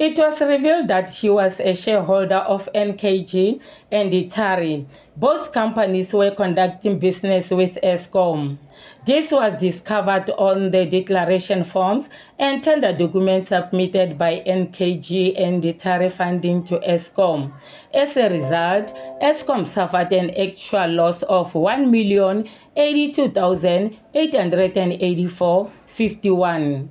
It was revealed that she was a shareholder of NKG and Itari. Both companies were conducting business with Eskom. This was discovered on the declaration forms and tender documents submitted by NKG and Itari funding to Eskom. As a result, Eskom suffered an actual loss of 1,082,884.51.